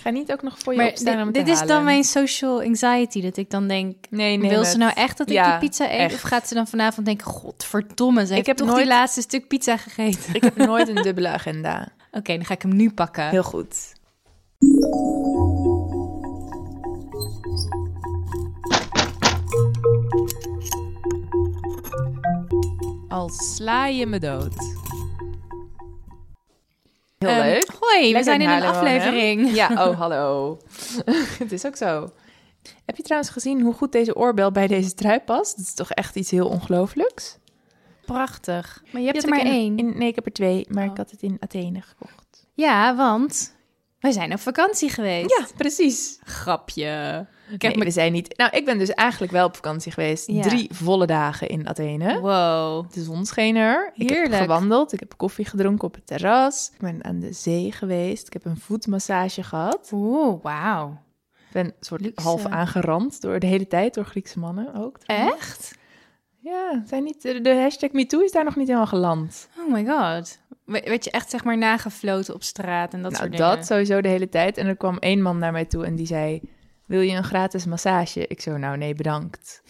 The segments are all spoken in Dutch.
Ik ga niet ook nog voor je Maar opstaan om dit, dit te is dan halen. mijn social anxiety. Dat ik dan denk, Nee, nee. wil met- ze nou echt dat ik Ja, die pizza eet? echt. Of gaat ze dan vanavond denken, godverdomme, ze heeft heb toch nooit- die laatste stuk pizza gegeten? Ik heb nooit een dubbele agenda. Oké, dan ga ik hem nu pakken. Heel goed. Al sla je me dood. Heel Ehm, leuk. Hoi, we zijn in een wonen. aflevering. Ja, oh, hallo. het is ook zo. Heb je trouwens gezien hoe goed deze oorbel bij deze trui past? Dat is toch echt iets heel ongelooflijks? Prachtig. Maar je hebt er maar één. in- nee, ik heb er twee, maar Oh. ik had het in Athene gekocht. Ja, want wij zijn op vakantie geweest. Ja, precies. Grapje. Ik Nee, heb me... we zijn niet... Nou, ik ben dus eigenlijk wel op vakantie geweest. Ja. Drie volle dagen in Athene. Wow. De zon scheen er. Ik Heerlijk. heb gewandeld. Ik heb koffie gedronken op het terras. Ik ben aan de zee geweest. Ik heb een voetmassage gehad. Oeh, wauw. Ik ben soort Luxe. half aangerand door de hele tijd door Griekse mannen ook. trouwens. Echt? Ja, zijn niet, de, hashtag MeToo is daar nog niet helemaal geland. Oh my god. We- Werd je echt zeg maar nagefloten op straat en dat nou, soort dingen? dat sowieso de hele tijd. En er kwam één man naar mij toe en die zei... Wil je een gratis massage? Ik zo, nou nee, bedankt.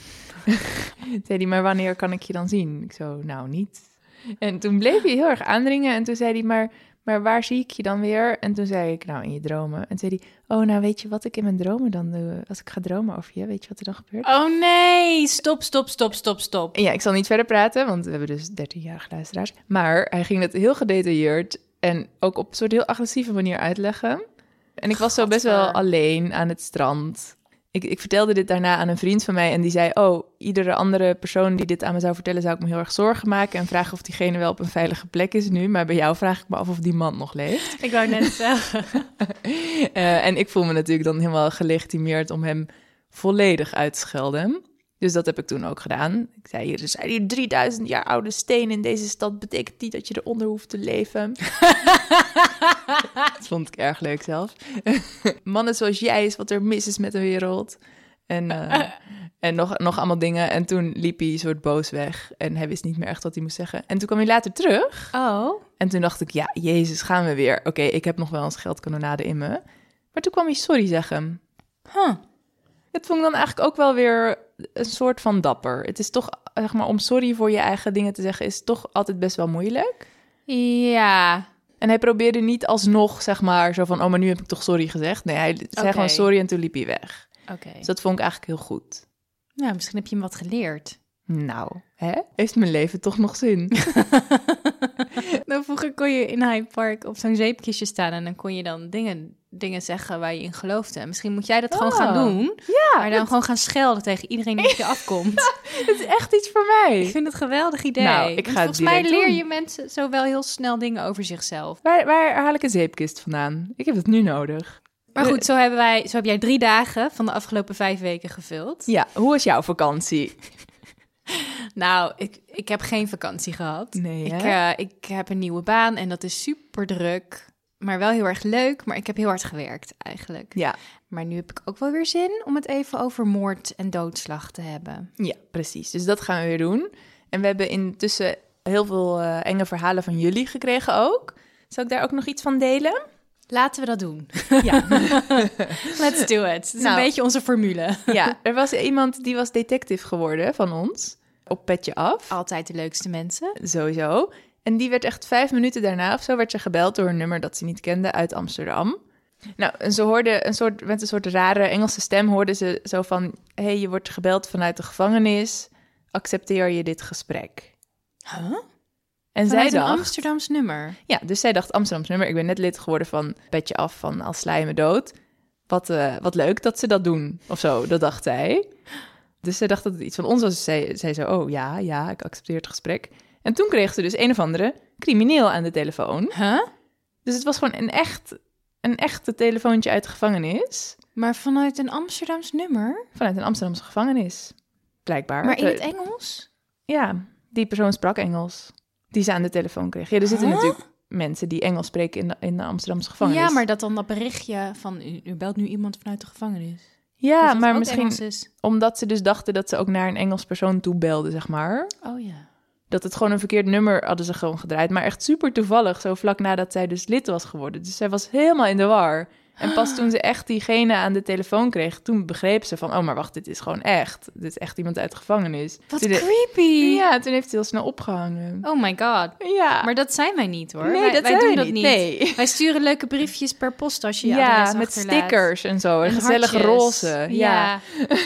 zei hij, maar wanneer kan ik je dan zien? Ik zo, nou niet. En toen bleef hij heel erg aandringen en toen zei hij, maar, maar waar zie ik je dan weer? En toen zei ik, nou in je dromen. En zei hij, oh nou weet je wat ik in mijn dromen dan doe? Als ik ga dromen over je, weet je wat er dan gebeurt? Oh nee, stop, stop, stop, stop, stop. En ja, ik zal niet verder praten, want we hebben dus 13-jarige luisteraars. Maar hij ging het heel gedetailleerd en ook op een soort heel agressieve manier uitleggen. En ik was zo best wel Gadver. alleen aan het strand. Ik, ik vertelde dit daarna aan een vriend van mij en die zei... oh, iedere andere persoon die dit aan me zou vertellen... zou ik me heel erg zorgen maken en vragen of diegene wel op een veilige plek is nu. Maar bij jou vraag ik me af of die man nog leeft. Ik wou net zeggen. Eh, en ik voel me natuurlijk dan helemaal gelegitimeerd om hem volledig uit te schelden. Dus dat heb ik toen ook gedaan. Ik zei, hier er zijn hier 3000 jaar oude stenen in deze stad. Betekent niet dat je eronder hoeft te leven. dat vond ik erg leuk zelf. Mannen zoals jij is wat er mis is met de wereld. En, eh, en nog, nog allemaal dingen. En toen liep hij soort boos weg. En hij wist niet meer echt wat hij moest zeggen. En toen kwam hij later terug. Oh. En toen dacht ik, ja, Jezus, gaan we weer. Oké, ik heb nog wel een scheldkanonade in me. Maar toen kwam hij sorry zeggen. Huh. Het vond ik dan eigenlijk ook wel weer een soort van dapper. Het is toch, zeg maar, om sorry voor je eigen dingen te zeggen, is toch altijd best wel moeilijk. Ja. En hij probeerde niet alsnog, zeg maar, zo van, oh, maar nu heb ik toch sorry gezegd. Nee, hij zei gewoon sorry en toen liep hij weg. Oké. Dus dat vond ik eigenlijk heel goed. Nou, misschien heb je hem wat geleerd. Nou, hè? Heeft mijn leven toch nog zin? Nou, vroeger kon je in Hyde Park op zo'n zeepkistje staan en dan kon je dan dingen, dingen zeggen waar je in geloofde. En misschien moet jij dat gewoon Oh. gaan doen, Ja, maar dan gewoon gaan schelden tegen iedereen die op je afkomt. het is echt iets voor mij. Ik vind het een geweldig idee. Nou, ik ga het volgens mij leer doen. je mensen zo wel heel snel dingen over zichzelf. Waar, waar haal ik een zeepkist vandaan? Ik heb het nu nodig. Maar goed, zo, hebben wij, zo heb jij drie dagen van de afgelopen vijf weken gevuld. Ja, hoe is jouw vakantie? Nou, ik, ik heb geen vakantie gehad. Nee, ik, eh, ik heb een nieuwe baan en dat is super druk. Maar wel heel erg leuk. Maar ik heb heel hard gewerkt eigenlijk. Ja, Maar nu heb ik ook wel weer zin om het even over moord en doodslag te hebben. ja, precies. Dus dat gaan we weer doen. En we hebben intussen heel veel eh, enge verhalen van jullie gekregen ook. Zal ik daar ook nog iets van delen? Laten we dat doen. Ja. Let's do it. Het is Nou. een beetje onze formule. ja, er was iemand die was detective geworden van ons. Op petje af. Altijd de leukste mensen. Sowieso. En die werd echt vijf minuten daarna of zo werd ze gebeld door een nummer dat ze niet kende uit Amsterdam. Nou, en ze hoorde een soort, met een soort rare Engelse stem hoorde ze zo van... hey, je wordt gebeld vanuit de gevangenis. Accepteer je dit gesprek? Huh? En Vanuit zij een dacht... Amsterdams nummer. Ja, dus zij dacht Amsterdams nummer. Ik ben net lid geworden van Petje Af van Als sla je me dood. Wat, eh, wat leuk dat ze dat doen, of zo. Dat dacht zij. Dus zij dacht dat het iets van ons was. Dus zij zei zo, oh ja, ja, ik accepteer het gesprek. En toen kreeg ze dus een of andere crimineel aan de telefoon. Huh? Dus het was gewoon een echt, een echte telefoontje uit de gevangenis. Maar vanuit een Amsterdams nummer? Vanuit een Amsterdamse gevangenis. Blijkbaar. Maar in het Engels? Ja, die persoon sprak Engels. Die ze aan de telefoon kreeg. Ja, er zitten Huh? natuurlijk mensen die Engels spreken in de, in de Amsterdamse gevangenis. Ja, maar dat dan dat berichtje van u, u belt nu iemand vanuit de gevangenis. Ja, het maar misschien omdat ze dus dachten dat ze ook naar een Engels persoon toe belde, zeg maar. Oh ja. Dat het gewoon een verkeerd nummer hadden ze gewoon gedraaid. Maar echt super toevallig, zo vlak nadat zij dus lid was geworden. Dus zij was helemaal in de war. En pas toen ze echt diegene aan de telefoon kreeg, toen begreep ze van, oh, maar wacht, dit is gewoon echt. Dit is echt iemand uit de gevangenis. Wat Toen de- creepy. Ja, toen heeft hij heel snel opgehangen. Oh my god. Ja, Maar dat zijn wij niet hoor. nee, wij, dat wij zijn doen dat niet. niet. Nee. Wij sturen leuke briefjes per post als je je Ja, met achterlaat. stickers en zo. En En gezellige roze. Ja. Ja.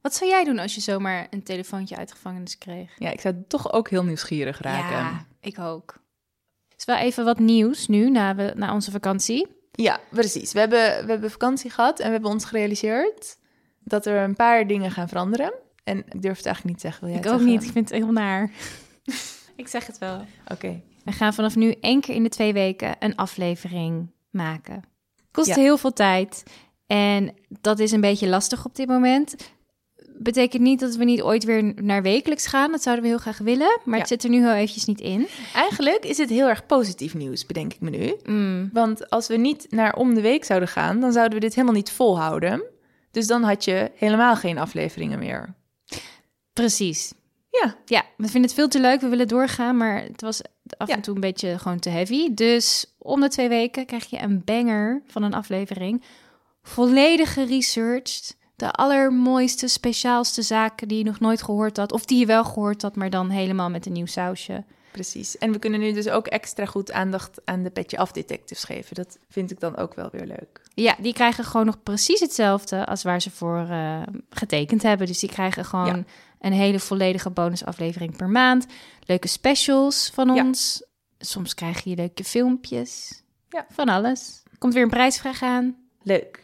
Wat zou jij doen als je zomaar een telefoontje uit gevangenis kreeg? ja, ik zou toch ook heel nieuwsgierig raken. Ja, ik ook. Is wel even wat nieuws nu, na, we, na onze vakantie. Ja, precies. We hebben, we hebben vakantie gehad en we hebben ons gerealiseerd dat er een paar dingen gaan veranderen. En ik durf het eigenlijk niet te zeggen. Wil jij ik ook niet, ik vind het heel naar. ik zeg het wel. Oké. We gaan vanaf nu één keer in de twee weken een aflevering maken. Kost Ja. heel veel tijd. En dat is een beetje lastig op dit moment. Betekent niet dat we niet ooit weer naar wekelijks gaan. Dat zouden we heel graag willen. Maar Ja. het zit er nu heel eventjes niet in. Eigenlijk is het heel erg positief nieuws, bedenk ik me nu. Mm, Want als we niet naar om de week zouden gaan, dan zouden we dit helemaal niet volhouden. Dus dan had je helemaal geen afleveringen meer. precies. Ja, Ja, we vinden het veel te leuk. We willen doorgaan, maar het was af en toe een beetje gewoon te heavy. Dus om de twee weken krijg je een banger van een aflevering. Volledig geresearched. De allermooiste, speciaalste zaken die je nog nooit gehoord had. Of die je wel gehoord had, maar dan helemaal met een nieuw sausje. precies. En we kunnen nu dus ook extra goed aandacht aan de petje af detectives geven. Dat vind ik dan ook wel weer leuk. Ja, die krijgen gewoon nog precies hetzelfde als waar ze voor eh, getekend hebben. Dus die krijgen gewoon Ja. een hele volledige bonusaflevering per maand. Leuke specials van Ja. ons. Soms krijg je leuke filmpjes. Ja. Van alles. Komt weer een prijsvraag aan. Leuk.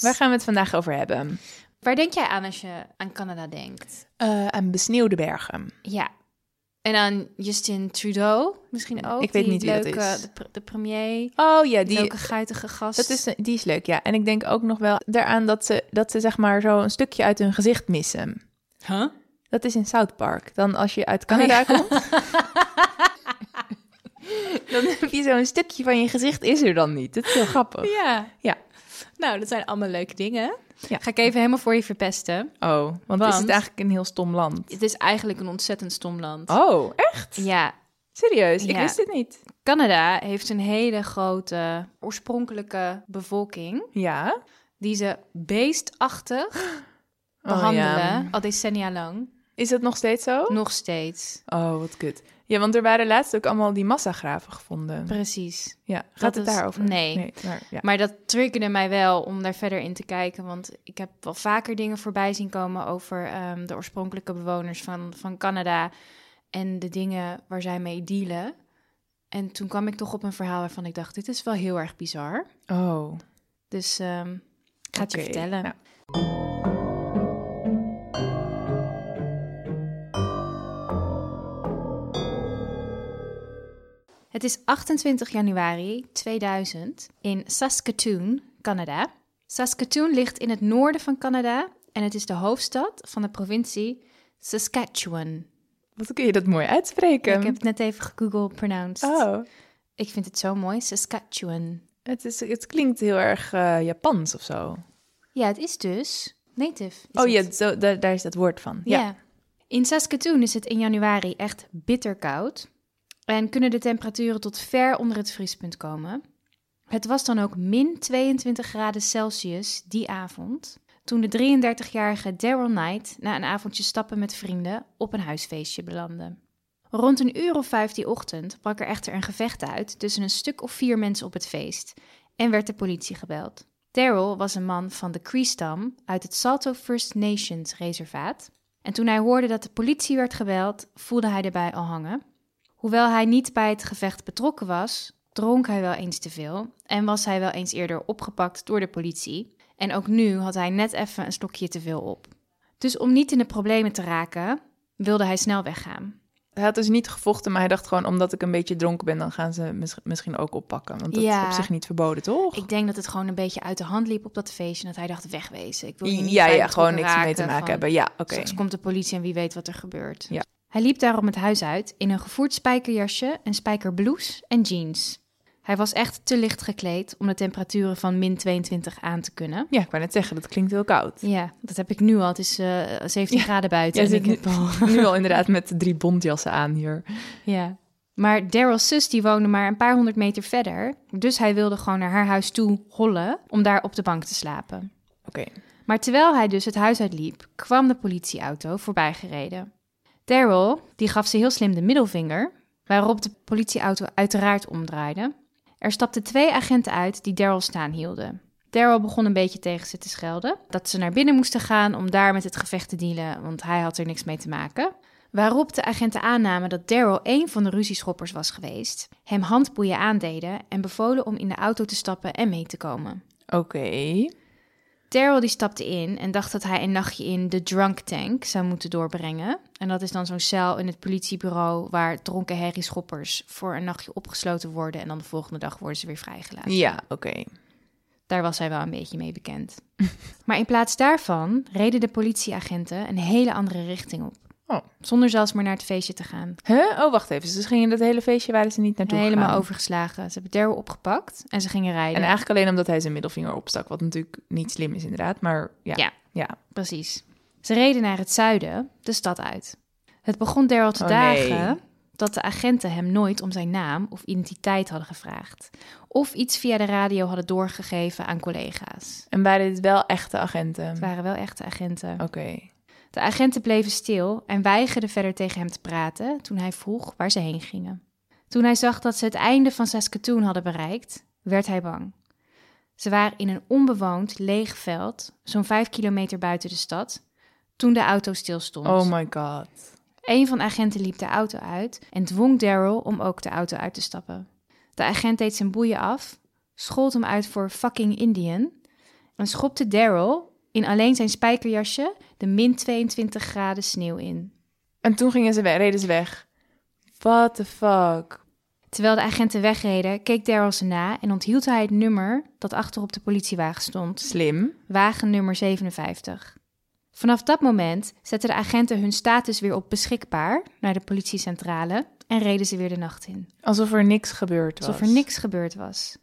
Waar gaan we het vandaag over hebben? Waar denk jij aan als je aan Canada denkt? Eh, aan besneeuwde bergen. Ja. En aan Justin Trudeau misschien ook. Ik weet die niet wie dat is. De, pr- de premier. Oh ja, Die leuke guitige gast. dat is, die is leuk, ja. En ik denk ook nog wel daaraan dat ze, dat ze zeg maar zo een stukje uit hun gezicht missen. Huh? Dat is in South Park. Dan als je uit Canada komt, dan heb je zo'n stukje van je gezicht is er dan niet. Dat is heel grappig. Ja. Ja. Nou, dat zijn allemaal leuke dingen. Ja. Ga ik even helemaal voor je verpesten. Oh, want, is het eigenlijk een heel stom land? Het is eigenlijk een ontzettend stom land. Oh, echt? Ja, Serieus? Ik wist het niet. Canada heeft een hele grote oorspronkelijke bevolking Ja. die ze beestachtig Oh, behandelen, ja. al decennia lang. Is dat nog steeds zo? Nog steeds. Oh, wat kut. Ja, want er waren laatst ook allemaal die massagraven gevonden. Precies. Ja, gaat het daarover? nee. maar, ja. Maar dat triggerde mij wel om daar verder in te kijken. Want ik heb wel vaker dingen voorbij zien komen over ehm, de oorspronkelijke bewoners van, van Canada. En de dingen waar zij mee dealen. En toen kwam ik toch op een verhaal waarvan ik dacht: dit is wel heel erg bizar. Oh, Dus ehm, ik ga het je vertellen. nou. Het is 28 januari 2000 in Saskatoon, Canada. Saskatoon ligt in het noorden van Canada en het is de hoofdstad van de provincie Saskatchewan. wat kun je dat mooi uitspreken? Ik heb het net even gegoogeld pronounced. Oh, Ik vind het zo mooi, Saskatchewan. het, is, het klinkt heel erg eh, Japans of zo. Ja, het is dus native. is oh ja, zo, daar, daar is dat woord van. Ja. Ja. In Saskatoon is het in januari echt bitter koud. En kunnen de temperaturen tot ver onder het vriespunt komen. Het was dan ook min 22 graden Celsius die avond. Toen de 33-jarige Daryl Knight na een avondje stappen met vrienden op een huisfeestje belandde. Rond een uur of vijf die ochtend brak er echter een gevecht uit tussen een stuk of vier mensen op het feest en werd de politie gebeld. Daryl was een man van de Cree-stam uit het Salto First Nations reservaat. En toen hij hoorde dat de politie werd gebeld, voelde hij erbij al hangen. Hoewel hij niet bij het gevecht betrokken was, dronk hij wel eens te veel en was hij wel eens eerder opgepakt door de politie. En ook nu had hij net even een stokje te veel op. Dus om niet in de problemen te raken, wilde hij snel weggaan. Hij had dus niet gevochten, maar hij dacht gewoon... omdat ik een beetje dronken ben, dan gaan ze mis- misschien ook oppakken. Want dat Ja. is op zich niet verboden, toch? Ik denk dat het gewoon een beetje uit de hand liep op dat feestje. En dat hij dacht, wegwezen. Ik wil hier niet ja, ja, gewoon niks mee te maken van- hebben. Ja, oké. Straks komt de politie en wie weet wat er gebeurt. Ja. Hij liep daarom het huis uit in een gevoerd spijkerjasje, een spijkerblouse en jeans. Hij was echt te licht gekleed om de temperaturen van min 22 aan te kunnen. Ja, ik wou net zeggen, dat klinkt heel koud. Ja, dat heb ik nu al. Het is eh 17 graden buiten. En ik heb al... Nu al inderdaad met drie bontjassen aan hier. ja. Maar Daryl's zus die woonde maar een paar honderd meter verder. Dus hij wilde gewoon naar haar huis toe hollen om daar op de bank te slapen. Oké. Maar terwijl hij dus het huis uitliep, kwam de politieauto voorbijgereden. Daryl die gaf ze heel slim de middelvinger, waarop de politieauto uiteraard omdraaide. Er stapten twee agenten uit die Daryl staan hielden. Daryl begon een beetje tegen ze te schelden. Dat ze naar binnen moesten gaan om daar met het gevecht te dealen, want hij had er niks mee te maken. Waarop de agenten aannamen dat Daryl een van de ruzieschoppers was geweest, hem handboeien aandeden en bevolen om in de auto te stappen en mee te komen. Oké. Daryl die stapte in en dacht dat hij een nachtje in de drunk tank zou moeten doorbrengen. En dat is dan zo'n cel in het politiebureau waar dronken herrieschoppers voor een nachtje opgesloten worden en dan de volgende dag worden ze weer vrijgelaten. Ja, oké. Daar was hij wel een beetje mee bekend. maar in plaats daarvan reden de politieagenten een hele andere richting op. Oh. Zonder zelfs maar naar het feestje te gaan. Huh? Oh, wacht even. Dus gingen dat hele feestje waren ze niet naartoe Helemaal gegaan. overgeslagen. Ze hebben Daryl opgepakt en ze gingen rijden. En eigenlijk alleen omdat hij zijn middelvinger opstak. Wat natuurlijk niet slim is inderdaad. Maar ja. Ja. ja. Precies. Ze reden naar het zuiden, de stad uit. Het begon Daryl te Oh, dagen nee. dat de agenten hem nooit om zijn naam of identiteit hadden gevraagd. Of iets via de radio hadden doorgegeven aan collega's. En waren dit wel echte agenten? Het waren wel echte agenten. Oké. De agenten bleven stil en weigerden verder tegen hem te praten toen hij vroeg waar ze heen gingen. Toen hij zag dat ze het einde van Saskatoon hadden bereikt, werd hij bang. Ze waren in een onbewoond, leeg veld, zo'n vijf kilometer buiten de stad, toen de auto stilstond. Oh my god. Een van de agenten liep de auto uit en dwong Daryl om ook de auto uit te stappen. De agent deed zijn boeien af, schold hem uit voor fucking Indian en schopte Daryl in alleen zijn spijkerjasje de min 22 graden sneeuw in. En toen gingen ze weg, reden ze weg. What the fuck? Terwijl de agenten wegreden, keek Daryl ze na en onthield hij het nummer dat achter op de politiewagen stond. Slim. Wagen nummer 57. Vanaf dat moment zetten de agenten hun status weer op beschikbaar naar de politiecentrale en reden ze weer de nacht in. Alsof er niks gebeurd was. Alsof er niks gebeurd was.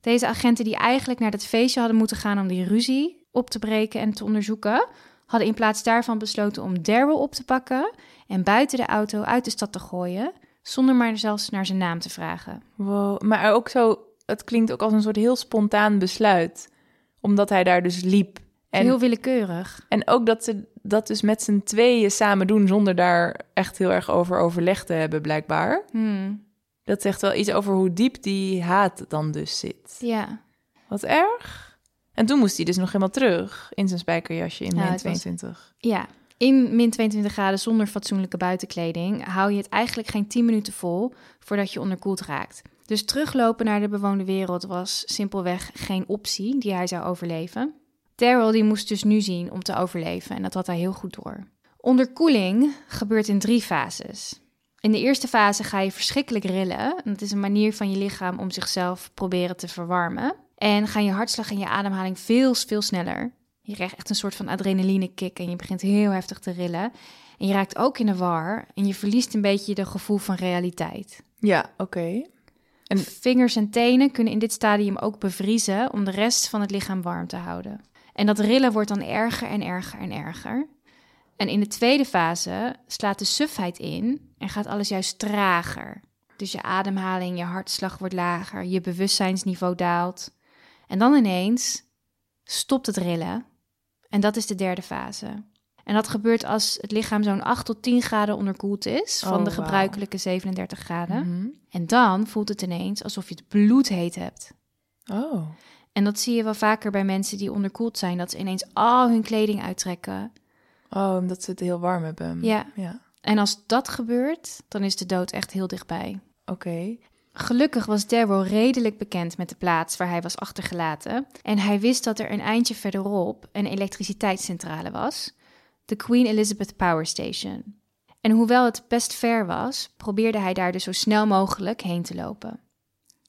Deze agenten die eigenlijk naar dat feestje hadden moeten gaan om die ruzie op te breken en te onderzoeken, hadden in plaats daarvan besloten om Daryl op te pakken en buiten de auto uit de stad te gooien, zonder maar zelfs naar zijn naam te vragen. Wow. Maar ook zo, het klinkt ook als een soort heel spontaan besluit. Omdat hij daar dus liep. En, Heel willekeurig. en ook dat ze dat dus met z'n tweeën samen doen zonder daar echt heel erg over overleg te hebben, blijkbaar. Hmm. Dat zegt wel iets over hoe diep die haat dan dus zit. Ja. Wat erg. En toen moest hij dus nog helemaal terug in zijn spijkerjasje in Ja, min het was- 22. Ja. In min 22 graden zonder fatsoenlijke buitenkleding hou je het eigenlijk geen 10 minuten vol voordat je onderkoeld raakt. Dus teruglopen naar de bewoonde wereld was simpelweg geen optie die hij zou overleven. Daryl die moest dus nu zien om te overleven en dat had hij heel goed door. Onderkoeling gebeurt in drie fases. In de eerste fase ga je verschrikkelijk rillen. En dat is een manier van je lichaam om zichzelf proberen te verwarmen. En gaan je hartslag en je ademhaling veel, veel sneller. Je krijgt echt een soort van adrenaline kick en je begint heel heftig te rillen. En je raakt ook in de war en je verliest een beetje de gevoel van realiteit. Ja, oké. En- Vingers en tenen kunnen in dit stadium ook bevriezen om de rest van het lichaam warm te houden. En dat rillen wordt dan erger en erger en erger. En in de tweede fase slaat de sufheid in en gaat alles juist trager. Dus je ademhaling, je hartslag wordt lager, je bewustzijnsniveau daalt. En dan ineens stopt het rillen. En dat is de derde fase. En dat gebeurt als het lichaam zo'n 8 tot 10 graden onderkoeld is van Oh, de gebruikelijke 37 graden. Mhm. En dan voelt het ineens alsof je het bloedheet hebt. Oh. En dat zie je wel vaker bij mensen die onderkoeld zijn, dat ze ineens al hun kleding uittrekken. Oh, omdat ze het heel warm hebben. Ja. Ja. En als dat gebeurt, dan is de dood echt heel dichtbij. Oké. Gelukkig was Daryl redelijk bekend met de plaats waar hij was achtergelaten. En hij wist dat er een eindje verderop een elektriciteitscentrale was, de Queen Elizabeth Power Station. En hoewel het best ver was, probeerde hij daar dus zo snel mogelijk heen te lopen.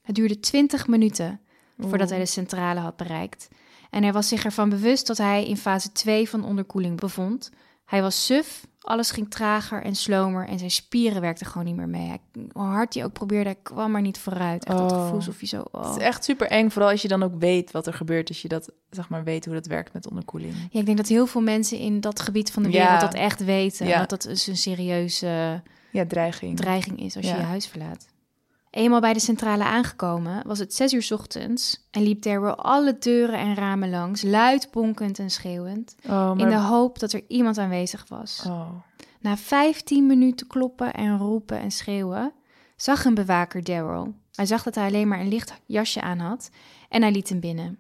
Het duurde 20 minuten voordat Oeh. hij de centrale had bereikt. En hij was zich ervan bewust dat hij in fase 2 van onderkoeling bevond. Hij was suf, alles ging trager en slomer en zijn spieren werkten gewoon niet meer mee. Hij, hoe hard hij ook probeerde, hij kwam maar niet vooruit. Echt dat Oh. gevoel alsof je zo... oh. Het is echt super eng, vooral als je dan ook weet wat er gebeurt. Als je dat, zeg maar, weet hoe dat werkt met onderkoeling. Ja, ik denk dat heel veel mensen in dat gebied van de Ja. wereld dat echt weten. Ja. Dat dat dus een serieuze Ja, dreiging. dreiging is als je je huis verlaat. Eenmaal bij de centrale aangekomen was het zes uur 's ochtends en liep Daryl alle deuren en ramen langs, luid bonkend en schreeuwend, oh, maar... in de hoop dat er iemand aanwezig was. Oh. Na 15 minuten kloppen en roepen en schreeuwen, zag een bewaker Daryl. Hij zag dat hij alleen maar een licht jasje aan had en hij liet hem binnen.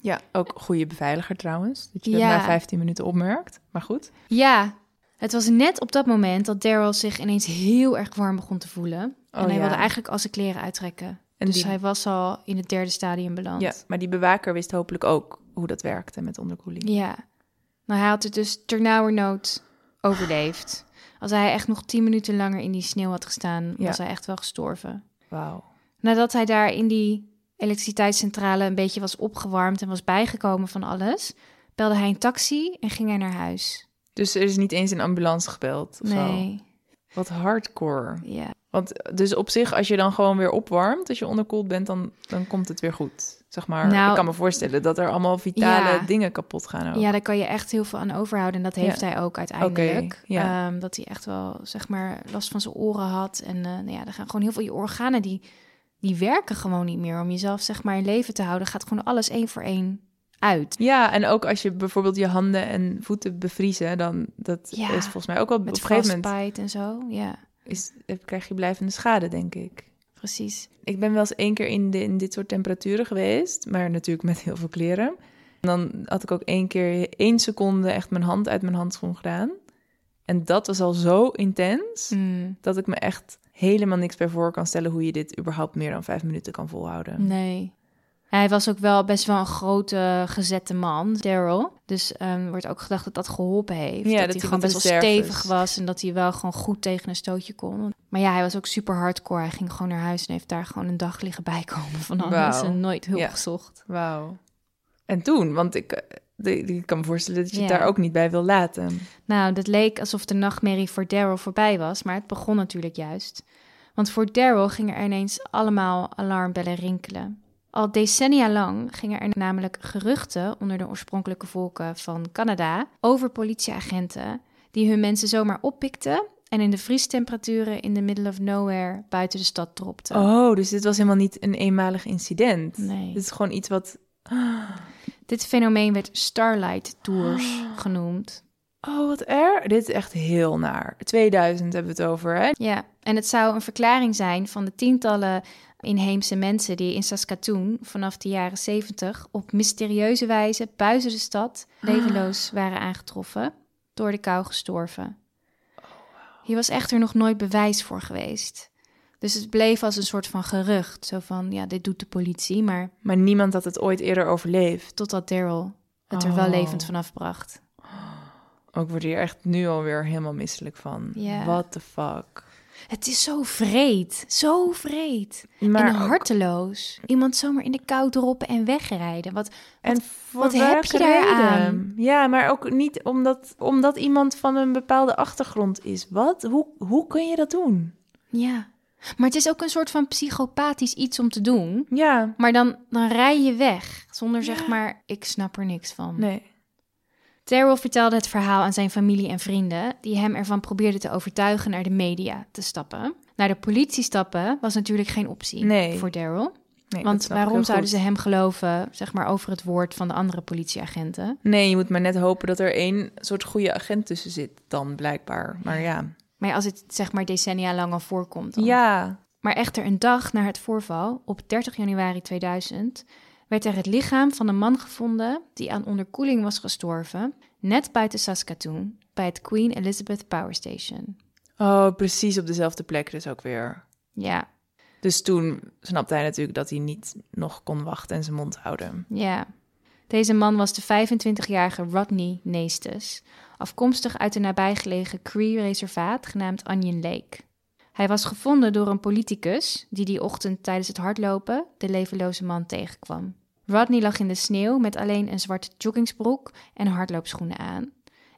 Ja, ook goede beveiliger trouwens. Dat je dat na 15 minuten opmerkt. Maar goed. Ja, het was net op dat moment dat Daryl zich ineens heel erg warm begon te voelen. Oh, en hij ja. wilde eigenlijk al zijn kleren uittrekken. En dus die- hij was al in het derde stadium beland. Ja, maar die bewaker wist hopelijk ook hoe dat werkte met onderkoeling. Ja. Nou, hij had het dus ternauwernood overleefd. Als hij echt nog tien minuten langer in die sneeuw had gestaan, Ja. was hij echt wel gestorven. Wauw. Nadat hij daar in die elektriciteitscentrale een beetje was opgewarmd en was bijgekomen van alles, belde hij een taxi en ging hij naar huis. Dus er is niet eens een ambulance gebeld zo. Nee, Wat hardcore. ja. Want dus op zich, als je dan gewoon weer opwarmt, als je onderkoeld bent, dan, dan komt het weer goed. Zeg maar, Nou- ik kan me voorstellen dat er allemaal vitale Ja. dingen kapot gaan ook. Ja, daar kan je echt heel veel aan overhouden. En dat heeft Ja. hij ook uiteindelijk. Oké, ja. Ehm, dat hij echt wel, zeg maar, last van zijn oren had. En eh, nou ja, er gaan gewoon heel veel je organen die, die werken gewoon niet meer. Om jezelf, zeg maar, in leven te houden, gaat gewoon alles één voor één uit. Ja, en ook als je bijvoorbeeld je handen en voeten bevriezen, dan dat Ja, is volgens mij ook wel op Met een gegeven moment en zo. Ja, is, krijg je blijvende schade, denk ik. precies. Ik ben wel eens één keer in, de, in dit soort temperaturen geweest, maar natuurlijk met heel veel kleren. En dan had ik ook één keer één seconde echt mijn hand uit mijn handschoen gedaan. En dat was al zo intens Mm, dat ik me echt helemaal niks bij voor kan stellen hoe je dit überhaupt meer dan vijf minuten kan volhouden. nee. Hij was ook wel best wel een grote gezette man, Daryl. Dus ehm wordt ook gedacht dat dat geholpen heeft. Ja, dat, dat hij gewoon best wel stevig was en dat hij wel gewoon goed tegen een stootje kon. Maar ja, hij was ook super hardcore. Hij ging gewoon naar huis en heeft daar gewoon een dag liggen bijkomen van alles Wauw. en nooit hulp Ja. gezocht. Wauw. En toen, want ik, eh, ik kan me voorstellen dat je het Ja. daar ook niet bij wil laten. Nou, dat leek alsof de nachtmerrie voor Daryl voorbij was, maar het begon natuurlijk juist. Want voor Daryl gingen er ineens allemaal alarmbellen rinkelen. Al decennia lang gingen er namelijk geruchten onder de oorspronkelijke volken van Canada over politieagenten die hun mensen zomaar oppikten en in de vriestemperaturen in the middle of nowhere buiten de stad dropten. Oh, dus dit was helemaal niet een eenmalig incident. Nee. Dit is gewoon iets wat... Dit fenomeen werd Starlight Tours genoemd. Oh, wat erg. Dit is echt heel naar. 2000 hebben we het over, hè? Ja, en het zou een verklaring zijn van de tientallen inheemse mensen die in Saskatoon vanaf de jaren 70 op mysterieuze wijze buiten de stad levenloos waren aangetroffen, door de kou gestorven. Hier was echter nog nooit bewijs voor geweest. Dus het bleef als een soort van gerucht, zo van ja, dit doet de politie, maar Maar niemand had het ooit eerder overleefd. totdat Daryl het er wel Oh. levend vanaf bracht. Ik word hier echt nu alweer helemaal misselijk van. Ja. What the fuck. Het is zo vreed, zo vreed. Maar en ook- harteloos. Iemand zomaar in de kou droppen en wegrijden. Wat, En wat heb je daar reden? aan? Ja, maar ook niet omdat, omdat iemand van een bepaalde achtergrond is. Wat? Hoe, hoe kun je dat doen? ja. Maar het is ook een soort van psychopathisch iets om te doen. Ja, Maar dan, dan rij je weg. Zonder Ja. zeg maar, ik snap er niks van. nee. Daryl vertelde het verhaal aan zijn familie en vrienden, die hem ervan probeerden te overtuigen naar de media te stappen. Naar de politie stappen was natuurlijk geen optie Nee. voor Daryl. nee Want waarom zouden goed. ze hem geloven, zeg maar, over het woord van de andere politieagenten? Nee, je moet maar net hopen dat er één soort goede agent tussen zit dan, blijkbaar. Maar ja. Maar als het zeg maar decennia lang al voorkomt. Dan. Ja, Maar echter een dag na het voorval, op 30 januari 2000, werd er het lichaam van een man gevonden die aan onderkoeling was gestorven, net buiten Saskatoon, bij het Queen Elizabeth Power Station. oh, precies op dezelfde plek dus ook weer. Ja, Dus toen snapte hij natuurlijk dat hij niet nog kon wachten en zijn mond houden. ja. Deze man was de 25-jarige Rodney Neestes, afkomstig uit de nabijgelegen Cree-reservaat genaamd Onion Lake. Hij was gevonden door een politicus die die ochtend tijdens het hardlopen de levenloze man tegenkwam. Rodney lag in de sneeuw met alleen een zwarte joggingsbroek en hardloopschoenen aan.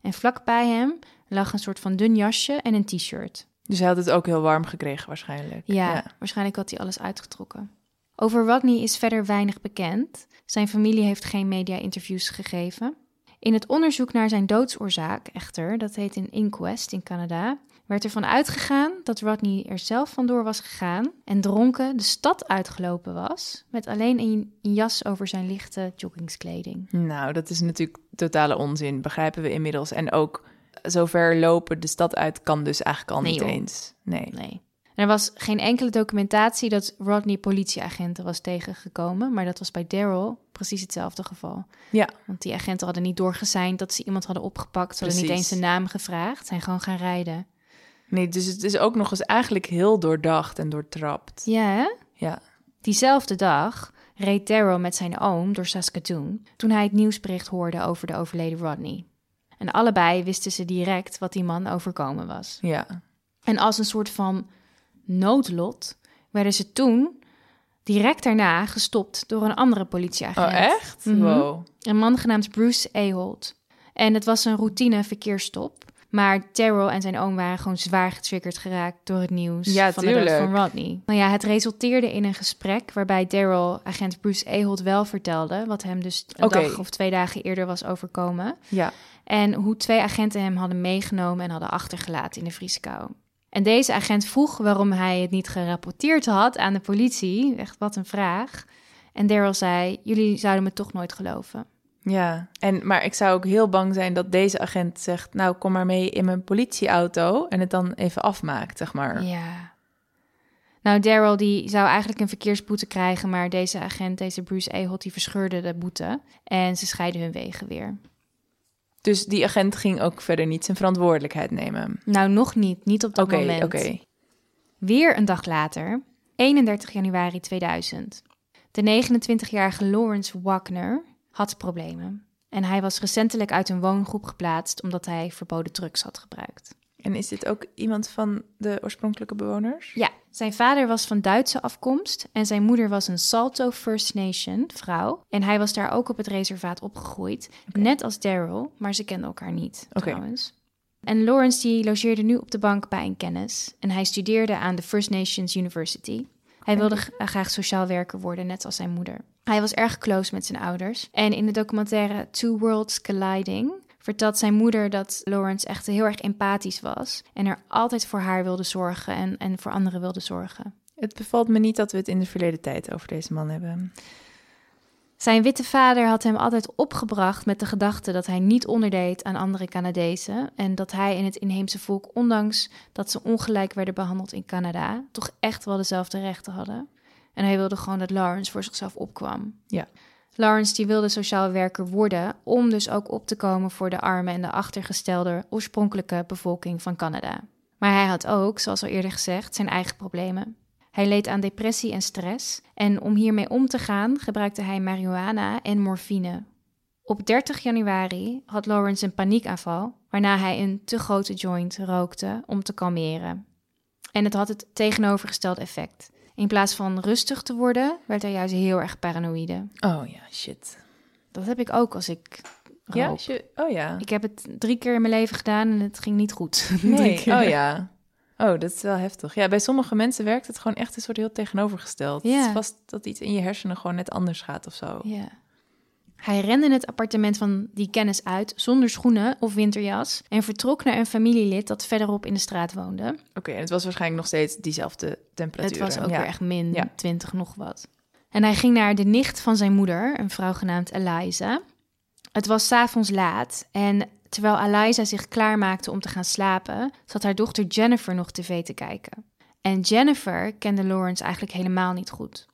En vlakbij hem lag een soort van dun jasje en een t-shirt. Dus hij had het ook heel warm gekregen waarschijnlijk. Ja, waarschijnlijk had hij alles uitgetrokken. Over Rodney is verder weinig bekend. Zijn familie heeft geen media-interviews gegeven. In het onderzoek naar zijn doodsoorzaak, echter, dat heet een inquest in Canada, werd ervan uitgegaan dat Rodney er zelf vandoor was gegaan en dronken de stad uitgelopen was, met alleen een, een jas over zijn lichte joggingskleding. Nou, dat is natuurlijk totale onzin, begrijpen we inmiddels. En ook zover lopen de stad uit kan dus eigenlijk al Nee, niet joh. eens. Nee. Nee. Er was geen enkele documentatie dat Rodney politieagenten was tegengekomen, maar dat was bij Daryl precies hetzelfde geval. Ja, Want die agenten hadden niet doorgezeind dat ze iemand hadden opgepakt. Ze hadden niet eens zijn naam gevraagd. Zijn gewoon gaan rijden. Nee, dus het is ook nog eens eigenlijk heel doordacht en doortrapt. Ja, hè? Ja, Diezelfde dag reed Daryl met zijn oom door Saskatoon toen hij het nieuwsbericht hoorde over de overleden Rodney. En allebei wisten ze direct wat die man overkomen was. ja. En als een soort van noodlot werden ze toen direct daarna gestopt door een andere politieagent. Oh, echt? Mhm. Wow. Een man genaamd Bruce Ahold. En het was een routine verkeersstop. Maar Daryl en zijn oom waren gewoon zwaar getriggerd geraakt door het nieuws Ja, van de dood van Rodney. Nou ja, het resulteerde in een gesprek waarbij Daryl agent Bruce Ahold wel vertelde wat hem dus een dag of twee dagen eerder was overkomen. Ja, En hoe twee agenten hem hadden meegenomen en hadden achtergelaten in de vrieskou. En deze agent vroeg waarom hij het niet gerapporteerd had aan de politie. Echt wat een vraag. En Daryl zei: Jullie zouden me toch nooit geloven. Ja. En, maar ik zou ook heel bang zijn dat deze agent zegt... nou, kom maar mee in mijn politieauto... en het dan even afmaakt, zeg maar. Ja. Nou, Daryl die zou eigenlijk een verkeersboete krijgen, maar deze agent, deze Bruce Ahold, die verscheurde de boete. En ze scheiden hun wegen weer. Dus die agent ging ook verder niet zijn verantwoordelijkheid nemen. Nou, nog niet. Niet op dat Oké, moment. oké. Weer een dag later, 31 januari 2000. De 29-jarige Lawrence Wagner had problemen. En hij was recentelijk uit een woongroep geplaatst omdat hij verboden drugs had gebruikt. En is dit ook iemand van de oorspronkelijke bewoners? Ja, zijn vader was van Duitse afkomst en zijn moeder was een Salto First Nation vrouw. En hij was daar ook op het reservaat opgegroeid, net als Daryl, maar ze kenden elkaar niet trouwens. En Lawrence die logeerde nu op de bank bij een kennis en hij studeerde aan de First Nations University. Hij wilde graag sociaal werker worden, net als zijn moeder. Hij was erg close met zijn ouders. En in de documentaire Two Worlds Colliding vertelt zijn moeder dat Lawrence echt heel erg empathisch was. En er altijd voor haar wilde zorgen en, en voor anderen wilde zorgen. Het bevalt me niet dat we het in de verleden tijd over deze man hebben. Zijn witte vader had hem altijd opgebracht met de gedachte dat hij niet onderdeed aan andere Canadezen. En dat hij en het inheemse volk, ondanks dat ze ongelijk werden behandeld in Canada, toch echt wel dezelfde rechten hadden. En hij wilde gewoon dat Lawrence voor zichzelf opkwam. Ja. Lawrence die wilde sociaal werker worden om dus ook op te komen voor de arme en de achtergestelde oorspronkelijke bevolking van Canada. Maar hij had ook, zoals al eerder gezegd, zijn eigen problemen. Hij leed aan depressie en stress en om hiermee om te gaan gebruikte hij marihuana en morfine. Op 30 januari had Lawrence een paniekaanval, waarna hij een te grote joint rookte om te kalmeren. En het had het tegenovergestelde effect. In plaats van rustig te worden, werd hij juist heel erg paranoïde. Oh ja, shit. Dat heb ik ook als ik Ja? rook. shit. Oh ja. Ik heb het drie keer in mijn leven gedaan en het ging niet goed. Nee. Oh ja. Oh, dat is wel heftig. Ja, bij sommige mensen werkt het gewoon echt een soort heel tegenovergesteld. Ja. Het is vast dat iets in je hersenen gewoon net anders gaat of zo. Ja. Hij rende het appartement van die kennis uit zonder schoenen of winterjas en vertrok naar een familielid dat verderop in de straat woonde. Oké, en het was waarschijnlijk nog steeds diezelfde temperatuur. Het was ook ja. weer echt min Ja. 20 nog wat. En hij ging naar de nicht van zijn moeder, een vrouw genaamd Eliza. Het was s'avonds laat en terwijl Eliza zich klaarmaakte om te gaan slapen, zat haar dochter Jennifer nog tv te kijken. En Jennifer kende Lawrence eigenlijk helemaal niet goed.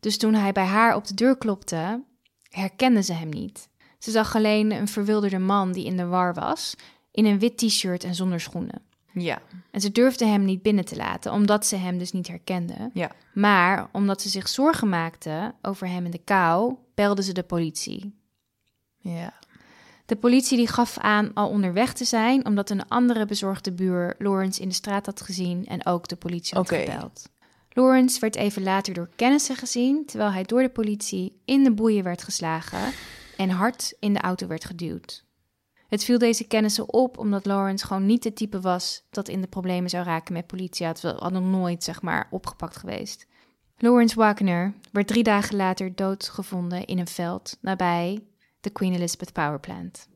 Dus toen hij bij haar op de deur klopte, herkende ze hem niet. Ze zag alleen een verwilderde man die in de war was, in een wit t-shirt en zonder schoenen. Ja, En ze durfde hem niet binnen te laten, omdat ze hem dus niet herkende. ja. Maar omdat ze zich zorgen maakte over hem in de kou, belde ze de politie. Ja. De politie die gaf aan al onderweg te zijn, omdat een andere bezorgde buur Lawrence in de straat had gezien en ook de politie had gebeld. Lawrence werd even later door kennissen gezien, terwijl hij door de politie in de boeien werd geslagen en hard in de auto werd geduwd. Het viel deze kennissen op omdat Lawrence gewoon niet het type was dat in de problemen zou raken met politie. Hij had wel- nog nooit, zeg maar, opgepakt geweest. Lawrence Wagner werd drie dagen later doodgevonden in een veld nabij de Queen Elizabeth Power Plant.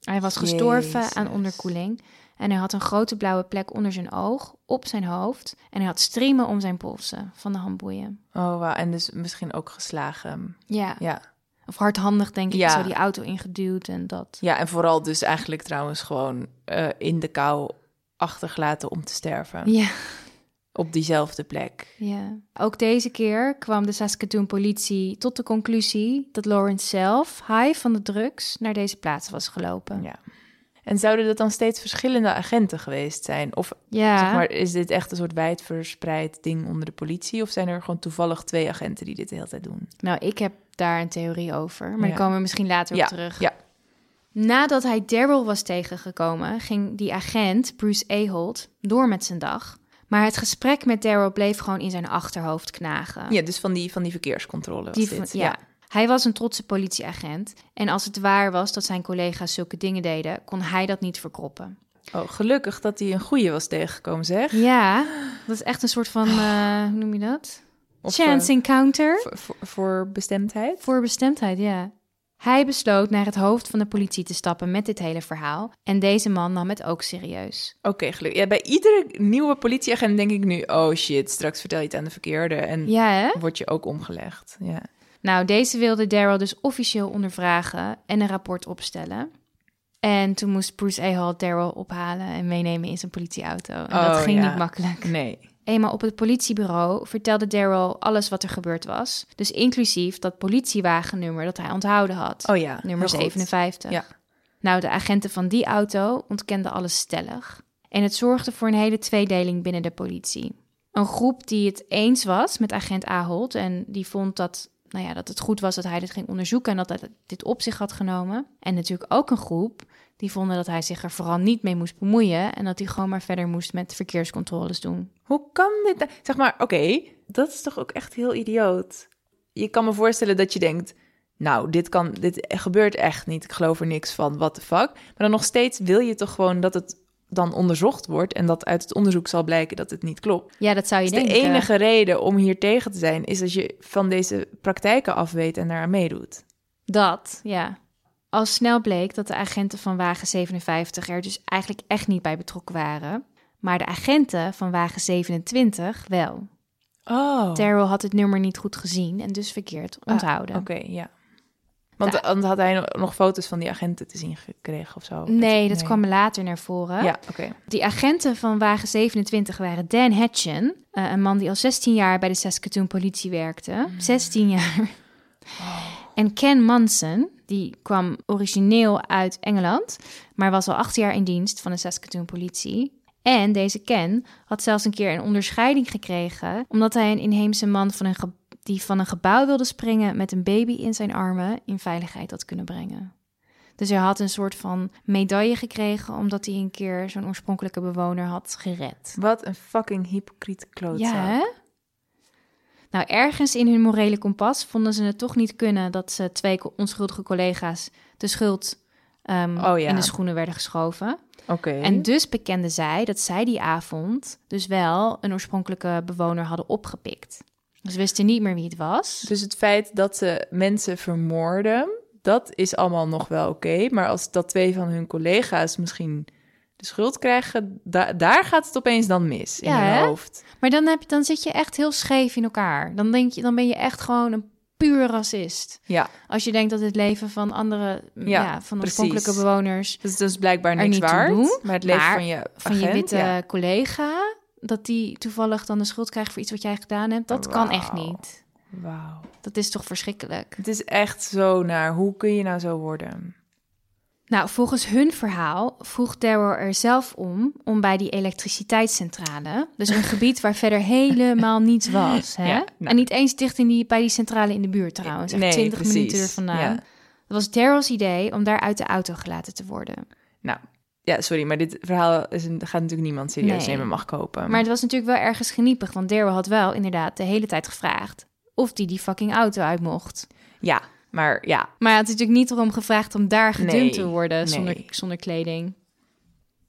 Hij was gestorven aan onderkoeling en hij had een grote blauwe plek onder zijn oog, op zijn hoofd en hij had striemen om zijn polsen van de handboeien. Oh, wauw. En dus misschien ook geslagen. Ja, Ja. of hardhandig denk ik, Ja. zo die auto ingeduwd en dat. Ja, en vooral dus eigenlijk trouwens gewoon eh, in de kou achtergelaten om te sterven. Ja. Op diezelfde plek. Ja. Ook deze keer kwam de Saskatoon politie tot de conclusie dat Lawrence zelf, high van de drugs, naar deze plaats was gelopen. Ja. En zouden dat dan steeds verschillende agenten geweest zijn? Of Ja. zeg maar, is dit echt een soort wijdverspreid ding onder de politie? Of zijn er gewoon toevallig twee agenten die dit de hele tijd doen? Nou, ik heb daar een theorie over, maar Ja. daar komen we misschien later Ja, op terug. ja. Nadat hij Daryl was tegengekomen, ging die agent, Bruce Ahold, door met zijn dag. Maar het gesprek met Daryl bleef gewoon in zijn achterhoofd knagen. Ja, dus van die, van die verkeerscontrole was Die dit. van- ja. Hij was een trotse politieagent. En als het waar was dat zijn collega's zulke dingen deden, kon hij dat niet verkroppen. Oh, gelukkig dat hij een goeie was tegengekomen, zeg. Ja, dat is echt een soort van, eh, hoe noem je dat? Of, Chance eh, encounter. voor, bestemdheid? Voor bestemdheid, ja. Hij besloot naar het hoofd van de politie te stappen met dit hele verhaal. En deze man nam het ook serieus. Oké, gelukkig. Ja, bij iedere nieuwe politieagent denk ik nu... oh shit, straks vertel je het aan de verkeerde... en Ja, hè? word je ook omgelegd. Ja. Nou, deze wilde Daryl dus officieel ondervragen en een rapport opstellen. En toen moest Bruce Ahold Daryl ophalen en meenemen in zijn politieauto. En dat Oh, ging ja. niet makkelijk. Nee. Eenmaal op het politiebureau vertelde Daryl alles wat er gebeurd was. Dus inclusief dat politiewagennummer dat hij onthouden had. Oh ja, nummer heel goed. 57. Ja. Nou, de agenten van die auto ontkenden alles stellig. En het zorgde voor een hele tweedeling binnen de politie. Een groep die het eens was met agent Ahold en die vond dat, nou ja, dat het goed was dat hij dit ging onderzoeken en dat hij dit op zich had genomen. En natuurlijk ook een groep die vonden dat hij zich er vooral niet mee moest bemoeien en dat hij gewoon maar verder moest met verkeerscontroles doen. Hoe kan dit? nou- Zeg maar, oké, dat is toch ook echt heel idioot. Je kan me voorstellen dat je denkt, nou, dit kan, dit gebeurt echt niet. Ik geloof er niks van. What the fuck? Maar dan nog steeds wil je toch gewoon dat het dan onderzocht wordt en dat uit het onderzoek zal blijken dat het niet klopt. Ja, dat zou je Dus de denken. enige reden om hier tegen te zijn is als je van deze praktijken af weet en daaraan meedoet. Dat, ja. Al snel bleek dat de agenten van wagen 57 er dus eigenlijk echt niet bij betrokken waren. Maar de agenten van wagen 27 wel. Oh, Daryl had het nummer niet goed gezien en dus verkeerd onthouden. oké, ja. Want Ja. had hij nog- foto's van die agenten te zien gekregen of zo? Nee, dat kwam later naar voren. Ja, oké. Die agenten van wagen 27 waren Dan Hatchen, eh, een man die al 16 jaar bij de Saskatoon politie werkte. 16 jaar. En Ken Manson, die kwam origineel uit Engeland, maar was al acht jaar in dienst van de Saskatoon politie. En deze Ken had zelfs een keer een onderscheiding gekregen, omdat hij een inheemse man van een die van een gebouw wilde springen met een baby in zijn armen in veiligheid had kunnen brengen. Dus hij had een soort van medaille gekregen omdat hij een keer zo'n oorspronkelijke bewoner had gered. Wat een fucking hypocriete klootzak. Ja, hè? Nou, ergens in hun morele kompas vonden ze het toch niet kunnen dat ze twee onschuldige collega's de schuld ehm, Oh ja. in de schoenen werden geschoven. Oké. En dus bekenden zij dat zij die avond dus wel een oorspronkelijke bewoner hadden opgepikt. Ze wisten niet meer wie het was. Dus het feit dat ze mensen vermoorden, dat is allemaal nog wel oké. Maar als dat twee van hun collega's misschien de schuld krijgen, da- daar gaat het opeens dan mis in hun hè? hoofd. Maar dan, heb je, dan zit je echt heel scheef in elkaar. Dan, denk je, dan ben je echt gewoon een puur racist. Ja, Als je denkt dat het leven van andere, ja, Ja, van oorspronkelijke bewoners, dat is dus blijkbaar niks waard. maar het leven maar van je van je witte ja. collega, dat die toevallig dan de schuld krijgt voor iets wat jij gedaan hebt, dat kan echt niet. Wauw. Dat is toch verschrikkelijk. Het is echt zo naar. Hoe kun je nou zo worden? Nou, volgens hun verhaal vroeg Daryl er zelf om, om bij die elektriciteitscentrale, dus een gebied waar verder helemaal niets was, hè? Ja, nou. En niet eens dicht in die, bij die centrale in de buurt trouwens, echt Nee, 20 precies. minuten er vandaan. Ja. Dat was Daryl's idee om daar uit de auto gelaten te worden. Nou, ja, sorry, maar dit verhaal is een, gaat natuurlijk niemand serieus Nee. nemen, mag kopen. Maar het was natuurlijk wel ergens geniepig, want Daryl had wel inderdaad de hele tijd gevraagd of die die fucking auto uit mocht. Ja, maar ja, Maar hij had natuurlijk niet erom gevraagd om daar gedumpt Nee, te worden nee. zonder, zonder kleding.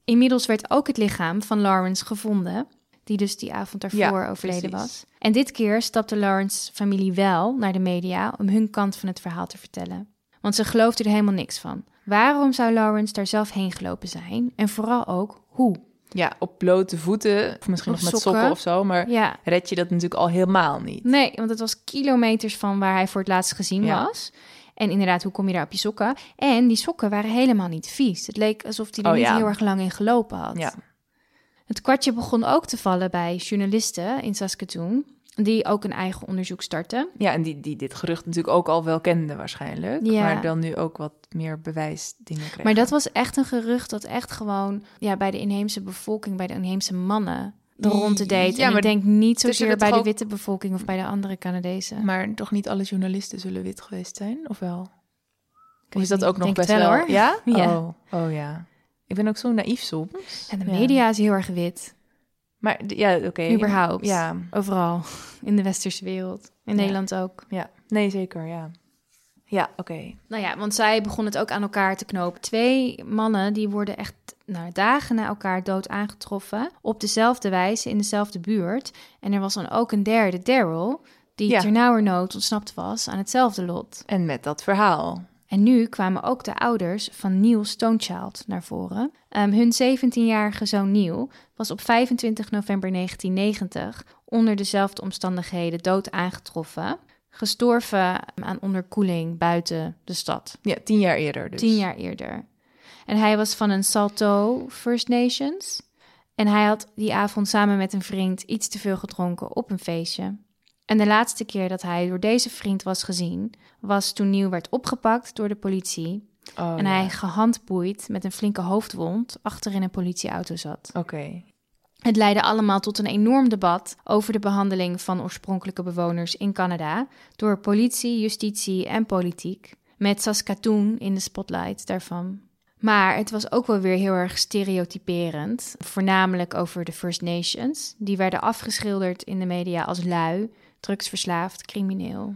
Inmiddels werd ook het lichaam van Lawrence gevonden, die dus die avond daarvoor Ja, overleden precies. was. En dit keer stapte Lawrence familie wel naar de media om hun kant van het verhaal te vertellen. Want ze geloofden er helemaal niks van. Waarom zou Lawrence daar zelf heen gelopen zijn? En vooral ook hoe? Ja, op blote voeten, of misschien Of nog met sokken. sokken of zo, maar Ja, red je dat natuurlijk al helemaal niet. nee, want het was kilometers van waar hij voor het laatst gezien Ja. was. En inderdaad, hoe kom je daar op je sokken? En die sokken waren helemaal niet vies. Het leek alsof hij er Oh, niet ja. heel erg lang in gelopen had. Ja. Het kwartje begon ook te vallen bij journalisten in Saskatoon, die ook een eigen onderzoek startten. Ja, en die, die dit gerucht natuurlijk ook al wel kenden waarschijnlijk. Ja. Maar dan nu ook wat meer bewijsdingen kregen. Maar dat was echt een gerucht dat echt gewoon ja, bij de inheemse bevolking, bij de inheemse mannen, de ronde deed. Ja, en ik maar denk niet er zozeer bij de witte bevolking of bij de andere Canadezen. Maar toch niet alle journalisten zullen wit geweest zijn, of wel? Of is dat ook nog best wel, wel? hoor. Ja? Ja. Oh, oh ja. Ik ben ook zo naïef soms. En de Ja. media is heel erg wit, Maar ja, oké. überhaupt. Ja, Overal, in de westerse wereld. In Ja. Nederland ook. ja. Nee, zeker, ja. Ja, oké. Nou ja, want zij begon het ook aan elkaar te knopen. Twee mannen die worden echt nou, dagen na elkaar dood aangetroffen. Op dezelfde wijze in dezelfde buurt. En er was dan ook een derde, Daryl, die Ja. ternauwernood ontsnapt was aan hetzelfde lot. En met dat verhaal. En nu kwamen ook de ouders van Neil Stonechild naar voren. Ehm, hun 17-jarige zoon Neil was op 25 november 1990 onder dezelfde omstandigheden dood aangetroffen. Gestorven aan onderkoeling buiten de stad. Ja, tien jaar eerder dus. Tien jaar eerder. En hij was van een Salto First Nations. En hij had die avond samen met een vriend iets te veel gedronken op een feestje. En de laatste keer dat hij door deze vriend was gezien, was toen Neil werd opgepakt door de politie. Oh, en ja. hij gehandboeid met een flinke hoofdwond achter in een politieauto zat. Oké. Het leidde allemaal tot een enorm debat over de behandeling van oorspronkelijke bewoners in Canada door politie, justitie en politiek, met Saskatoon in de spotlight daarvan. Maar het was ook wel weer heel erg stereotyperend, voornamelijk over de First Nations. Die werden afgeschilderd in de media als lui, drugsverslaafd, crimineel.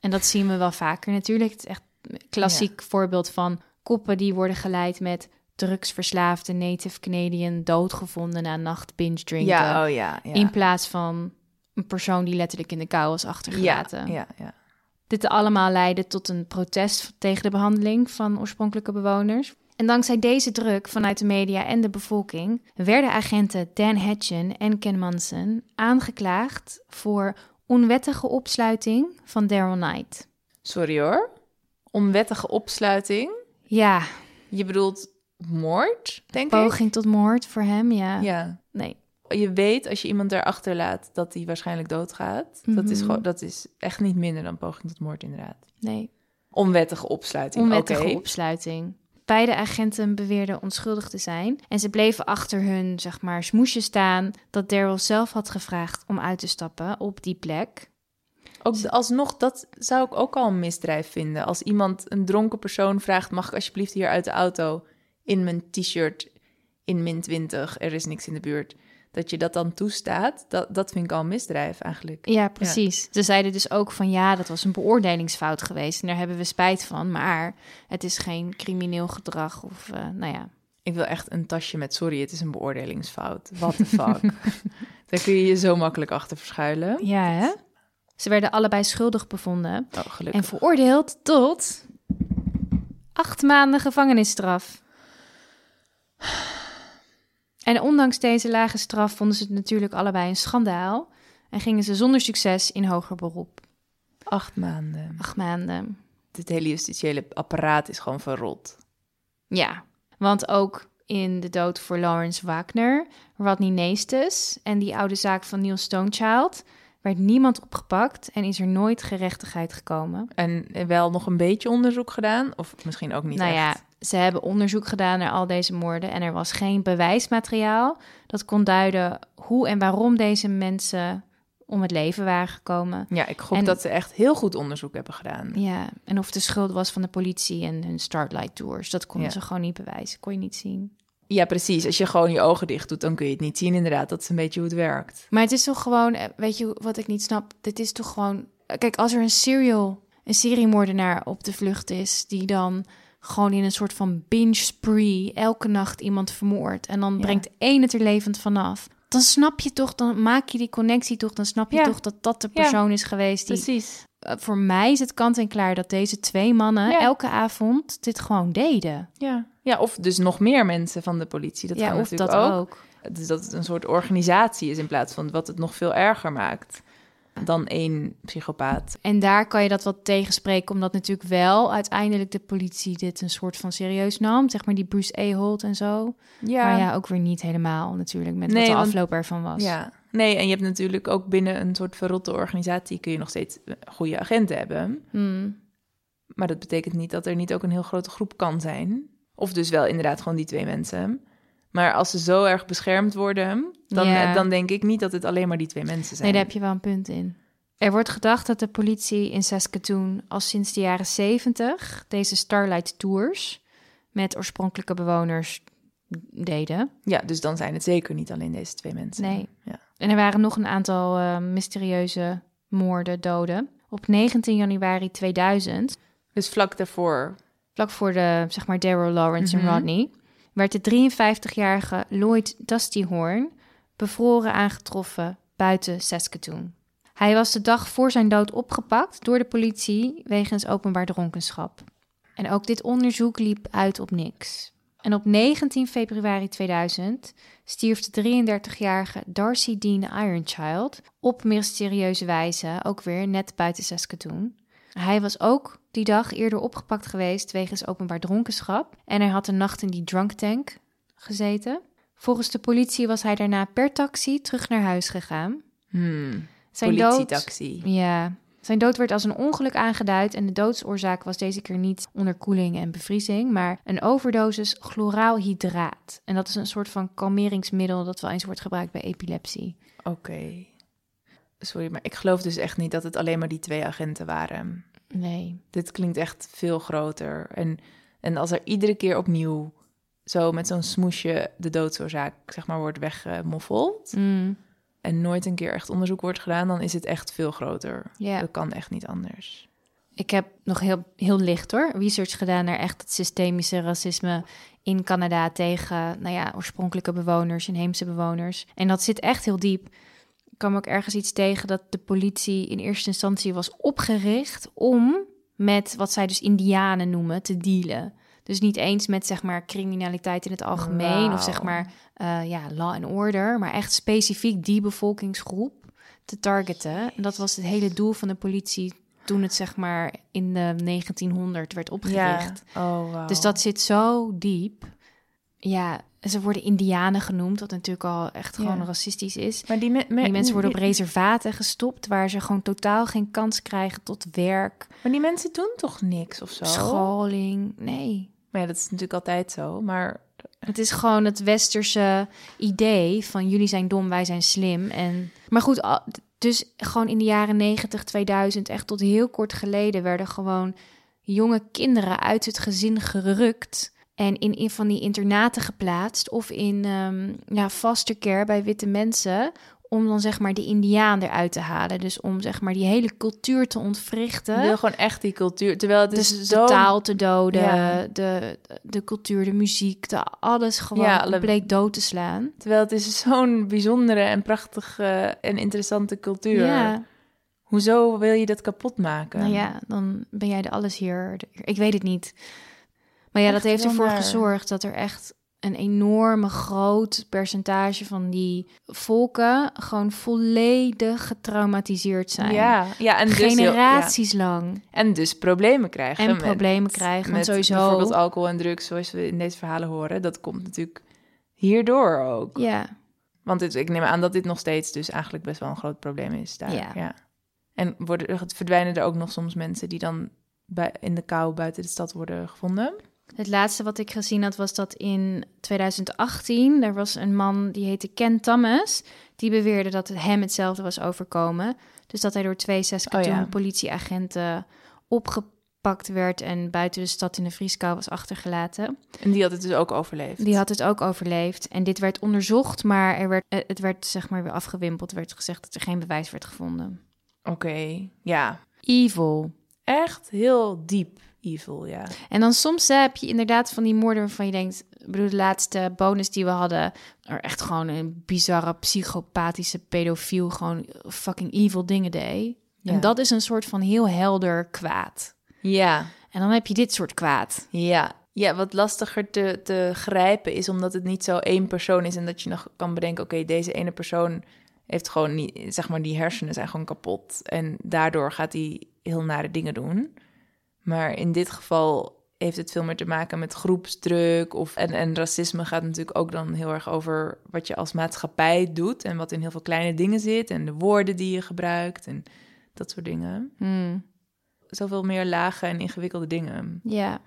En dat zien we wel vaker natuurlijk. Het is echt een klassiek voorbeeld van koppen die worden geleid met drugsverslaafde Native Canadian doodgevonden na nacht binge drinken. Ja, oh ja. ja. In plaats van een persoon die letterlijk in de kou was ja, achtergelaten. ja, ja. Dit allemaal leidde tot een protest tegen de behandeling van oorspronkelijke bewoners. En dankzij deze druk vanuit de media en de bevolking werden agenten Dan Hatchen en Ken Manson aangeklaagd voor onwettige opsluiting van Daryl Knight. Sorry hoor. Onwettige opsluiting. Ja, Je bedoelt moord, denk ik? poging tot moord voor hem, ja. Ja. Nee. Je weet als je iemand daar achterlaat dat hij waarschijnlijk doodgaat. Dat, is Mhm. gewoon, dat is echt niet minder dan poging tot moord, inderdaad. Nee, Onwettige opsluiting. onwettige opsluiting. Beide agenten beweerden onschuldig te zijn. En ze bleven achter hun, zeg maar, smoesje staan... dat Daryl zelf had gevraagd om uit te stappen op die plek. Ook alsnog, dat zou ik ook al een misdrijf vinden. Als iemand, een dronken persoon vraagt... mag ik alsjeblieft hier uit de auto in mijn t-shirt in min 20... er is niks in de buurt. Dat je dat dan toestaat, dat, dat vind ik al een misdrijf eigenlijk. Ja, precies. Ze zeiden dus ook van ja, dat was een beoordelingsfout geweest... en daar hebben we spijt van, maar het is geen crimineel gedrag of, eh, nou ja... Ik wil echt een tasje met sorry, het is een beoordelingsfout. What the fuck? Daar kun je je zo makkelijk achter verschuilen. Ja, hè? Ze werden allebei schuldig bevonden... Oh, gelukkig. En veroordeeld tot acht maanden gevangenisstraf. En ondanks deze lage straf vonden ze het natuurlijk allebei een schandaal. En gingen ze zonder succes in hoger beroep. Acht maanden. Acht maanden. Het hele justitiële apparaat is gewoon verrot. Ja, want ook in de dood voor Lawrence Wagner, Rodney Neestes en die oude zaak van Neil Stonechild werd niemand opgepakt en is er nooit gerechtigheid gekomen. En wel nog een beetje onderzoek gedaan? Of misschien ook niet nou ja, echt? Ze hebben onderzoek gedaan naar al deze moorden en er was geen bewijsmateriaal dat kon duiden hoe en waarom deze mensen om het leven waren gekomen. Ja, ik En- dat ze echt heel goed onderzoek hebben gedaan. Ja, en of de schuld was van de politie en hun Starlight Tours, dat konden Ja. ze gewoon niet bewijzen, kon je niet zien. Ja, precies. Als je gewoon je ogen dicht doet, dan kun je het niet zien inderdaad. Dat is een beetje hoe het werkt. Maar het is toch gewoon, eh, weet je wat ik niet snap? Dit is toch gewoon, eh, kijk, als er een serial, een seriemoordenaar op de vlucht is, die dan gewoon in een soort van binge spree elke nacht iemand vermoordt en dan Ja. brengt één het er levend vanaf. Dan snap je toch, dan maak je die connectie toch, dan snap je Ja. toch dat dat de persoon is geweest die... Precies. eh, voor mij is het kant en klaar dat deze twee mannen elke avond dit gewoon deden. Ja. ja, of dus nog meer mensen van de politie. Dat ja, of natuurlijk dat ook. ook. Dus dat het een soort organisatie is in plaats van wat het nog veel erger maakt dan één psychopaat. En daar kan je dat wat tegenspreken, omdat natuurlijk wel uiteindelijk de politie dit een soort van serieus nam. Zeg maar die Bruce Ahold en zo. Ja, Maar ja, ook weer niet helemaal natuurlijk met Nee, wat de want- afloop ervan was. ja. Nee, en je hebt natuurlijk ook binnen een soort verrotte organisatie kun je nog steeds eh, goede agenten hebben. Hmm. Maar dat betekent niet dat er niet ook een heel grote groep kan zijn. Of dus wel inderdaad gewoon die twee mensen. Maar als ze zo erg beschermd worden, dan, Ja. dan denk ik niet dat het alleen maar die twee mensen zijn. Nee, daar heb je wel een punt in. Er wordt gedacht dat de politie in Saskatoon al sinds de jaren 70 deze Starlight Tours met oorspronkelijke bewoners deden. Ja, dus dan zijn het zeker niet alleen deze twee mensen. Nee. Ja. En er waren nog een aantal eh, mysterieuze moorden, doden. Op 19 januari 2000, Dus vlak daarvoor. vlak voor de, zeg maar, Daryl Lawrence Mhm. en Rodney, werd de 53-jarige Lloyd Dusty Horn bevroren aangetroffen buiten Saskatoon. Hij was de dag voor zijn dood opgepakt door de politie wegens openbaar dronkenschap. En ook dit onderzoek liep uit op niks. En op 19 februari 2000 stierf de 33-jarige Darcy Dean Ironchild op mysterieuze wijze, ook weer net buiten Saskatoon. Hij was ook die dag eerder opgepakt geweest wegens openbaar dronkenschap en hij had een nacht in die drunk tank gezeten. Volgens de politie was hij daarna per taxi terug naar huis gegaan. Hmm, Zijn dood, politietaxi. ja, zijn dood werd als een ongeluk aangeduid en de doodsoorzaak was deze keer niet onderkoeling en bevriezing, maar een overdosis chloraalhydraat. En dat is een soort van kalmeringsmiddel dat wel eens wordt gebruikt bij epilepsie. Oké. Sorry, maar ik geloof dus echt niet dat het alleen maar die twee agenten waren. Nee. Dit klinkt echt veel groter. En, en als er iedere keer opnieuw zo met zo'n smoesje de doodsoorzaak zeg maar wordt weggemoffeld Mm, en nooit een keer echt onderzoek wordt gedaan, dan is het echt veel groter. Dat kan echt niet anders. Ik heb nog heel, heel licht hoor, research gedaan naar echt het systemische racisme in Canada tegen, nou ja, oorspronkelijke bewoners, inheemse bewoners. En dat zit echt heel diep. Ik kwam ook ergens iets tegen dat de politie in eerste instantie was opgericht om met wat zij dus indianen noemen te dealen. Dus niet eens met zeg maar criminaliteit in het algemeen of zeg maar eh, ja, law and order, maar echt specifiek die bevolkingsgroep te targeten. En dat was het hele doel van de politie toen het zeg maar in de 1900 werd opgericht. Ja. Oh, wauw. Dus dat zit zo diep. Ja, ze worden indianen genoemd, wat natuurlijk al echt Ja. gewoon racistisch is. Maar die, me- me- Die mensen worden op reservaten gestopt waar ze gewoon totaal geen kans krijgen tot werk, Maar die mensen doen toch niks of zo? scholing. Nee. Maar ja, dat is natuurlijk altijd zo. Maar Het is gewoon het westerse idee van jullie zijn dom, wij zijn slim. En, maar goed, dus gewoon in de jaren 90, 2000, echt tot heel kort geleden, werden gewoon jonge kinderen uit het gezin gerukt. En in, in van die internaten geplaatst of in ehm, ja, foster care bij witte mensen. Om dan zeg maar de indiaan eruit te halen. Dus om zeg maar die hele cultuur te ontwrichten. wil gewoon echt die cultuur. Terwijl het Dus is de taal te doden, Ja. de, de cultuur, de muziek, de, alles gewoon Ja, alle- compleet dood te slaan. Terwijl het is zo'n bijzondere en prachtige en interessante cultuur. Ja, Hoezo wil je dat kapot maken? nou ja, dan ben jij de alles hier. Ik weet het niet. Maar ja, Echt dat heeft ervoor gezorgd dat er echt een enorme groot percentage van die volken gewoon volledig getraumatiseerd zijn. Ja, ja en, dus heel- Generaties lang. ja. en dus problemen krijgen. En met- problemen krijgen. Met sowieso. bijvoorbeeld alcohol en drugs, zoals we in deze verhalen horen. Dat komt natuurlijk hierdoor ook. Ja, Want het, ik neem aan dat dit nog steeds dus eigenlijk best wel een groot probleem is daar. Ja. Ja. En worden, er- verdwijnen er ook nog soms mensen die dan bij, in de kou buiten de stad worden gevonden? Het laatste wat ik gezien had was dat in 2018 er was een man die heette Ken Thomas. Die beweerde dat het hem hetzelfde was overkomen. Dus dat hij door twee Saskatoon Oh ja. politieagenten opgepakt werd en buiten de stad in de vrieskou was achtergelaten. En die had het dus ook overleefd. Die had het ook overleefd. En dit werd onderzocht, maar er werd, eh, het werd zeg maar weer afgewimpeld. Er werd gezegd dat er geen bewijs werd gevonden. Oké, ja. Evil. Echt heel diep evil, ja. En dan soms heb je inderdaad van die moorden waarvan je denkt... Ik bedoel, de laatste bonus die we hadden... er echt gewoon een bizarre, psychopathische pedofiel... gewoon fucking evil dingen deed. Ja. En dat is een soort van heel helder kwaad. Ja, En dan heb je dit soort kwaad. ja. Ja, wat lastiger te, te grijpen is omdat het niet zo één persoon is en dat je nog kan bedenken, oké, deze ene persoon heeft gewoon niet, zeg maar, die hersenen zijn gewoon kapot en daardoor gaat hij heel nare dingen doen. Maar in dit geval heeft het veel meer te maken met groepsdruk of en, en racisme gaat natuurlijk ook dan heel erg over wat je als maatschappij doet en wat in heel veel kleine dingen zit en de woorden die je gebruikt en dat soort dingen. Hmm. Zoveel meer lage en ingewikkelde dingen. Ja.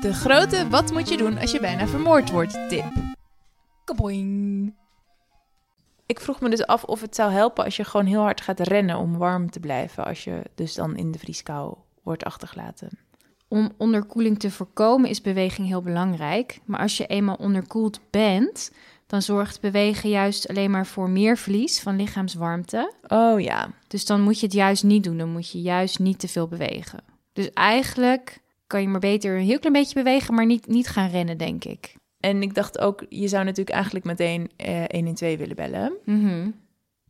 De grote wat moet je doen als je bijna vermoord wordt tip. Kaboing. Ik vroeg me dus af of het zou helpen als je gewoon heel hard gaat rennen om warm te blijven. Als je dus dan in de vrieskou wordt achtergelaten. Om onderkoeling te voorkomen is beweging heel belangrijk. Maar als je eenmaal onderkoeld bent, dan zorgt bewegen juist alleen maar voor meer verlies van lichaamswarmte. Oh ja. Dus dan moet je het juist niet doen. Dan moet je juist niet te veel bewegen. Dus eigenlijk kan je maar beter een heel klein beetje bewegen, maar niet, niet gaan rennen, denk ik. En ik dacht ook, je zou natuurlijk eigenlijk meteen eh 112 willen bellen. Mhm.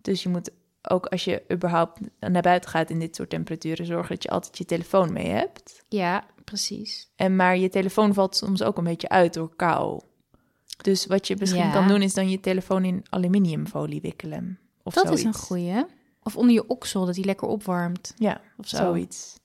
Dus je moet ook als je überhaupt naar buiten gaat in dit soort temperaturen, zorgen dat je altijd je telefoon mee hebt. Ja, precies. En maar je telefoon valt soms ook een beetje uit door kou. Dus wat je misschien Ja. kan doen is dan je telefoon in aluminiumfolie wikkelen. Of dat zoiets. is een goeie. Of onder je oksel, dat die lekker opwarmt. Ja, Of zo. zoiets.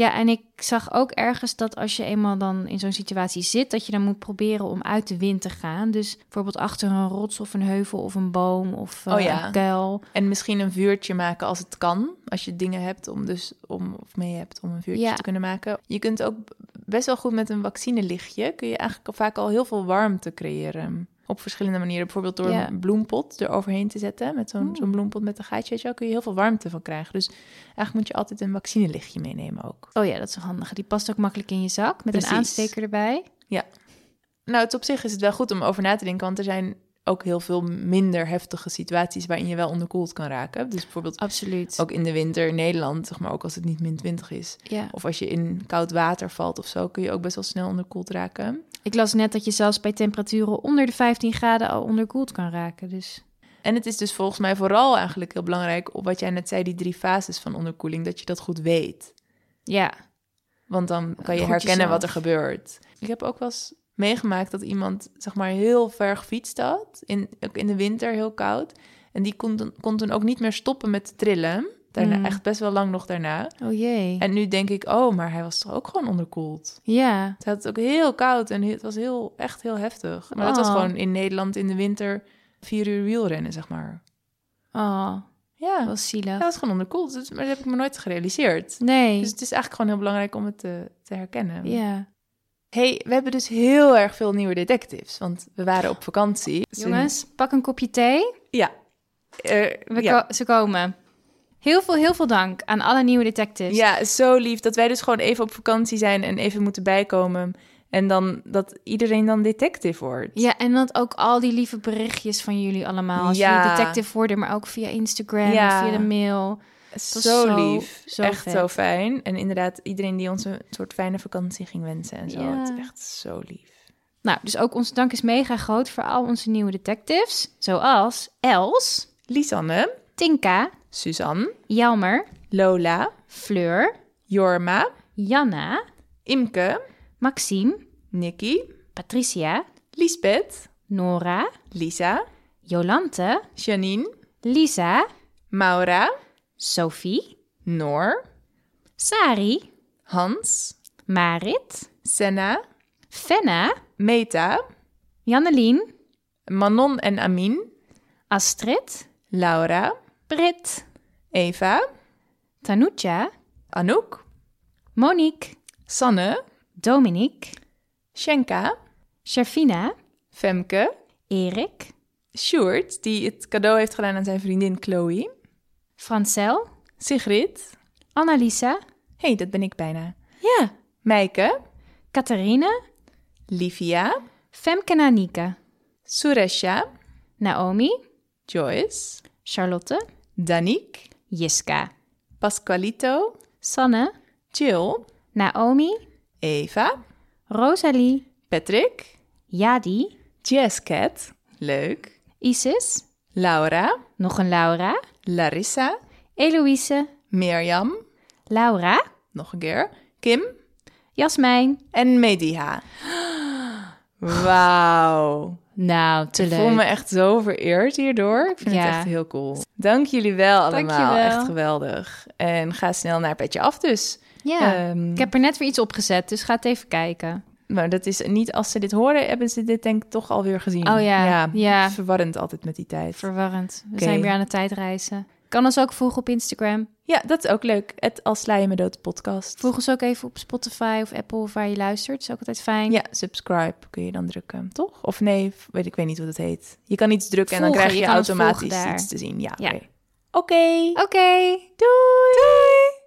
Ja, en ik zag ook ergens dat als je eenmaal dan in zo'n situatie zit, dat je dan moet proberen om uit de wind te gaan. Dus bijvoorbeeld achter een rots of een heuvel of een boom of Oh ja. een kuil. En misschien een vuurtje maken als het kan. Als je dingen hebt om dus om of mee hebt om een vuurtje Ja. te kunnen maken. Je kunt ook best wel goed met een vaccinelichtje kun je eigenlijk vaak al heel veel warmte creëren. Op verschillende manieren. Bijvoorbeeld door Ja. een bloempot eroverheen te zetten. Met zo'n zo'n bloempot met een gaatje. Weet je wel, kun je heel veel warmte van krijgen. Dus eigenlijk moet je altijd een vaccinelichtje meenemen ook. Oh ja, dat is een handige. Die past ook makkelijk in je zak met Precies. een aansteker erbij. Nou, het op zich is het wel goed om over na te denken. Want er zijn ook heel veel minder heftige situaties waarin je wel onderkoeld kan raken. Dus bijvoorbeeld Absoluut. ook in de winter in Nederland, zeg maar ook als het niet min 20 is. Ja. Of als je in koud water valt of zo, kun je ook best wel snel onderkoeld raken. Ik las net dat je zelfs bij temperaturen onder de 15 graden al onderkoeld kan raken. Dus En het is dus volgens mij vooral eigenlijk heel belangrijk, op wat jij net zei, die drie fases van onderkoeling, dat je dat goed weet. ja, Want dan kan je Goed herkennen jezelf. wat er gebeurt. Ik heb ook wel eens meegemaakt dat iemand, zeg maar, heel ver gefietst had. In, ook in de winter, heel koud. En die kon, dan- kon toen ook niet meer stoppen met trillen. Daarna, Mm. Echt best wel lang nog daarna. oh jee. En nu denk ik, oh, maar hij was toch ook gewoon onderkoeld. Ja, Het had ook heel koud en het was heel, echt heel heftig. Maar dat was Oh. gewoon in Nederland in de winter vier uur wielrennen, zeg maar. oh, Ja, dat zielig. was gewoon onderkoeld. Dus, maar dat heb ik me nooit gerealiseerd. Nee, Dus het is eigenlijk gewoon heel belangrijk om het te, te herkennen. ja. hey, we hebben dus heel erg veel nieuwe detectives. Want we waren op vakantie. Jongens, pak een kopje thee. Ja. Eh, We ja. ko- ze komen. Heel veel, heel veel dank aan alle nieuwe detectives. ja, zo lief dat wij dus gewoon even op vakantie zijn en even moeten bijkomen. En dan dat iedereen dan detective wordt. Ja, en dan ook al die lieve berichtjes van jullie allemaal. Als Ja. jullie detective worden, maar ook via Instagram, Ja. via de mail. Zo, zo- lief. zo echt vet. zo fijn. En inderdaad, iedereen die ons een soort fijne vakantie ging wensen en zo. Ja. Het is echt zo lief. Nou, dus ook onze dank is mega groot voor al onze nieuwe detectives. Zoals Els, Lisanne, Tinka, Suzanne, Jelmer, Lola, Fleur, Jorma, Janna, Imke, Maxime, Nikki, Patricia, Lisbeth, Nora, Lisa, Jolante, Janine, Lisa, Maura, Sophie, Noor, Sari, Hans, Marit, Senna, Fenna, Meta, Jannelien, Manon en Amin, Astrid, Laura, Brit, Eva, Tanuja, Anouk, Monique, Sanne, Dominique, Shenka, Sharfina, Femke, Erik, Sjoerd, die het cadeau heeft gedaan aan zijn vriendin Chloe, Francel, Sigrid, Annalisa, hey, dat ben ik bijna, ja, Meike, Catharine, Livia, Femke en Anika, Suresha, Naomi, Joyce, Charlotte, Danique, Jiska, Pasqualito, Sanne, Jill, Naomi, Eva, Rosalie, Patrick, Jadi, Jazzcat, leuk, Isis, Laura, Nog een Laura. Larissa, Eloïse. Mirjam, Laura. nog een keer, Kim Jasmijn. en Mediha. Wauw. Nou, te Ik leuk. voel me echt zo vereerd hierdoor. Ik vind Ja. het echt heel cool. Dank jullie wel allemaal. Dankjewel. Echt geweldig. En ga snel naar Petje Af dus. Ja. Ehm, ik heb er net weer iets opgezet, dus ga het even kijken. Maar dat is niet, als ze dit horen, hebben ze dit denk ik toch alweer gezien. Oh ja, ja. Verwarrend altijd met die tijd. Verwarrend. We zijn weer aan het tijdreizen. Kan ons ook volgen op Instagram. Ja, dat is ook leuk. Het Als Sla je me dood podcast. Volg ons ook even op Spotify of Apple of waar je luistert. is ook altijd fijn. Ja, subscribe kun je dan drukken, toch? Of nee, weet ik weet niet hoe dat heet. Je kan iets drukken en dan krijg je, automatisch iets te zien. Ja, Ja. oké. Oké. Oké. Doei. Doei.